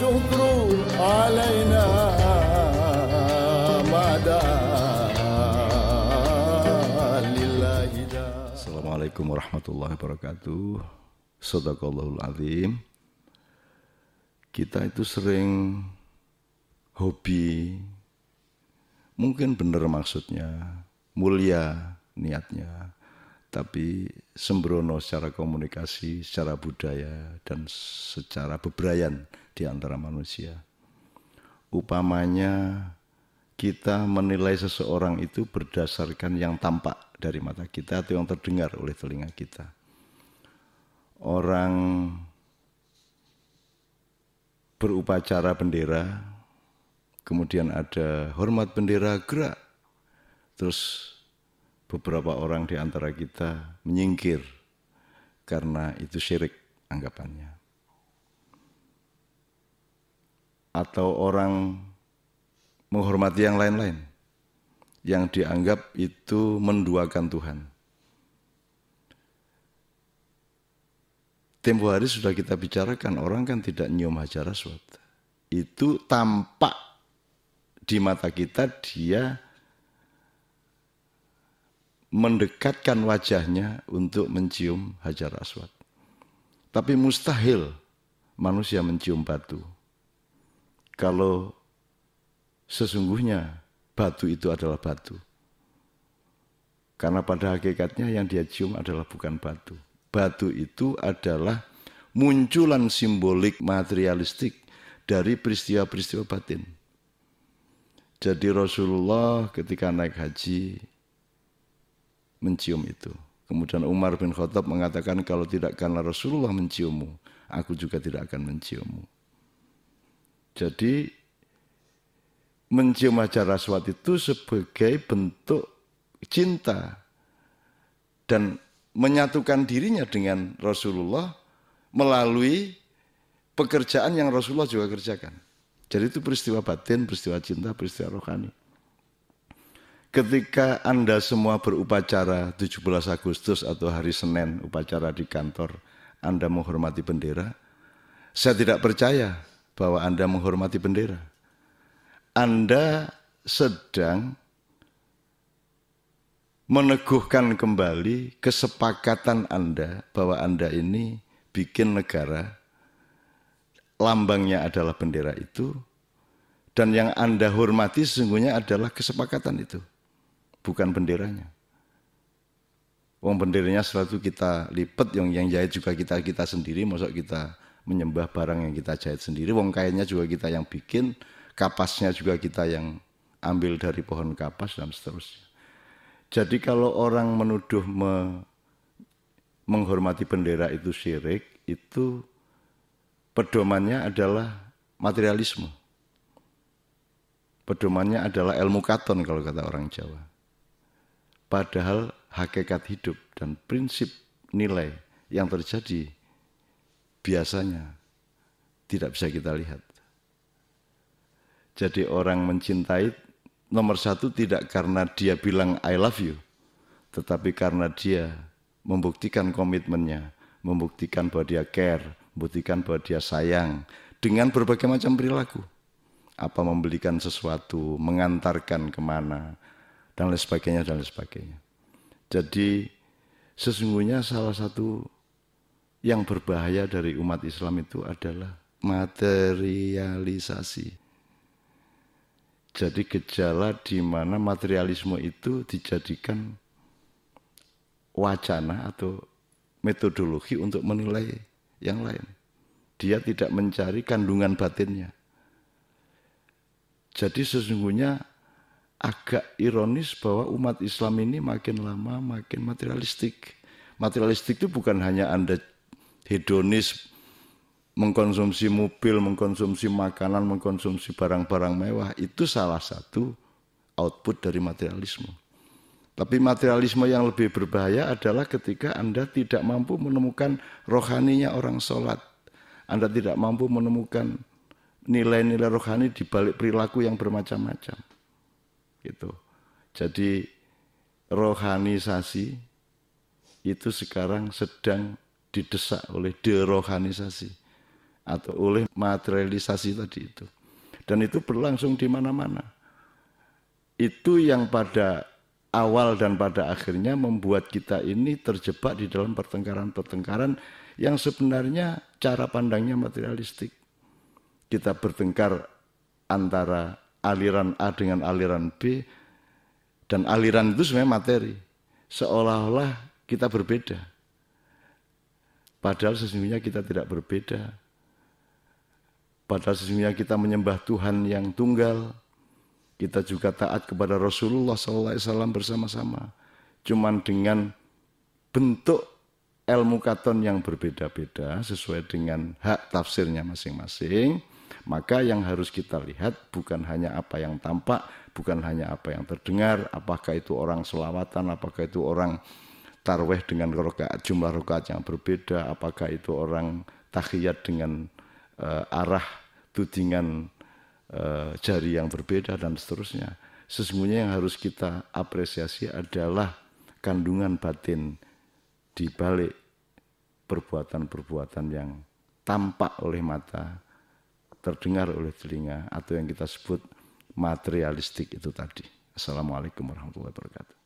والشكر علينا ما دام لله دام Assalamualaikum warahmatullahi wabarakatuh. Sadaqallahul azim. Kita itu sering hobi mungkin benar maksudnya, mulia niatnya, tapi sembrono secara komunikasi, secara budaya dan secara bebrayan di antara manusia. Upamanya kita menilai seseorang itu berdasarkan yang tampak dari mata kita atau yang terdengar oleh telinga kita. Orang berupacara bendera, kemudian ada hormat bendera gerak, terus beberapa orang di antara kita menyingkir karena itu syirik anggapannya. Atau orang menghormati yang lain-lain yang dianggap itu menduakan Tuhan. Tempo hari sudah kita bicarakan, orang kan tidak nyium hajar aswad. Itu tampak di mata kita dia mendekatkan wajahnya untuk mencium hajar aswad. Tapi mustahil manusia mencium batu. Kalau sesungguhnya batu itu adalah batu. Karena pada hakikatnya yang dia cium adalah bukan batu. Batu itu adalah munculan simbolik materialistik dari peristiwa-peristiwa batin. Jadi Rasulullah ketika naik haji mencium itu. Kemudian Umar bin Khattab mengatakan kalau tidak karena Rasulullah menciummu, aku juga tidak akan menciummu. Jadi mencium hajar aswad itu sebagai bentuk cinta dan menyatukan dirinya dengan Rasulullah melalui pekerjaan yang Rasulullah juga kerjakan. Jadi itu peristiwa batin, peristiwa cinta, peristiwa rohani. Ketika Anda semua berupacara 17 Agustus atau hari Senin upacara di kantor, Anda menghormati bendera, saya tidak percaya bahwa Anda menghormati bendera. Anda sedang meneguhkan kembali kesepakatan Anda bahwa Anda ini bikin negara, lambangnya adalah bendera itu, dan yang Anda hormati sesungguhnya adalah kesepakatan itu, bukan benderanya. Wong benderanya selalu kita lipat, yang yang jahit juga kita kita sendiri, masuk kita menyembah barang yang kita jahit sendiri. Wong kainnya juga kita yang bikin, kapasnya juga kita yang ambil dari pohon kapas dan seterusnya. Jadi kalau orang menuduh me, menghormati bendera itu syirik, itu pedomannya adalah materialisme. Pedomannya adalah ilmu katon kalau kata orang Jawa. Padahal hakikat hidup dan prinsip nilai yang terjadi biasanya tidak bisa kita lihat. Jadi orang mencintai nomor satu tidak karena dia bilang I love you, tetapi karena dia membuktikan komitmennya, membuktikan bahwa dia care, membuktikan bahwa dia sayang dengan berbagai macam perilaku. Apa membelikan sesuatu, mengantarkan ke mana, dan lain sebagainya, dan lain sebagainya. Jadi sesungguhnya salah satu yang berbahaya dari umat Islam itu adalah materialisasi. Jadi gejala di mana materialisme itu dijadikan wacana atau metodologi untuk menilai yang lain. Dia tidak mencari kandungan batinnya. Jadi sesungguhnya agak ironis bahwa umat Islam ini makin lama makin materialistik. Materialistik itu bukan hanya Anda hedonis mengkonsumsi mobil, mengkonsumsi makanan, mengkonsumsi barang-barang mewah, itu salah satu output dari materialisme. Tapi materialisme yang lebih berbahaya adalah ketika Anda tidak mampu menemukan rohaninya orang sholat. Anda tidak mampu menemukan nilai-nilai rohani di balik perilaku yang bermacam-macam. Gitu. Jadi rohanisasi itu sekarang sedang didesak oleh derohanisasi. atau oleh materialisasi tadi itu. Dan itu berlangsung di mana-mana. Itu yang pada awal dan pada akhirnya membuat kita ini terjebak di dalam pertengkaran-pertengkaran yang sebenarnya cara pandangnya materialistik. Kita bertengkar antara aliran A dengan aliran B dan aliran itu sebenarnya materi. Seolah-olah kita berbeda. Padahal sesungguhnya kita tidak berbeda. Padahal sesungguhnya kita menyembah Tuhan yang tunggal. Kita juga taat kepada Rasulullah SAW bersama-sama. Cuman dengan bentuk ilmu katon yang berbeda-beda sesuai dengan hak tafsirnya masing-masing. Maka yang harus kita lihat bukan hanya apa yang tampak, bukan hanya apa yang terdengar, apakah itu orang selawatan, apakah itu orang tarweh dengan rokaat, jumlah rokaat yang berbeda, apakah itu orang tahiyat dengan uh, arah tudingan uh, jari yang berbeda dan seterusnya. Sesungguhnya yang harus kita apresiasi adalah kandungan batin di balik perbuatan-perbuatan yang tampak oleh mata, terdengar oleh telinga, atau yang kita sebut materialistik itu tadi. Assalamualaikum warahmatullahi wabarakatuh.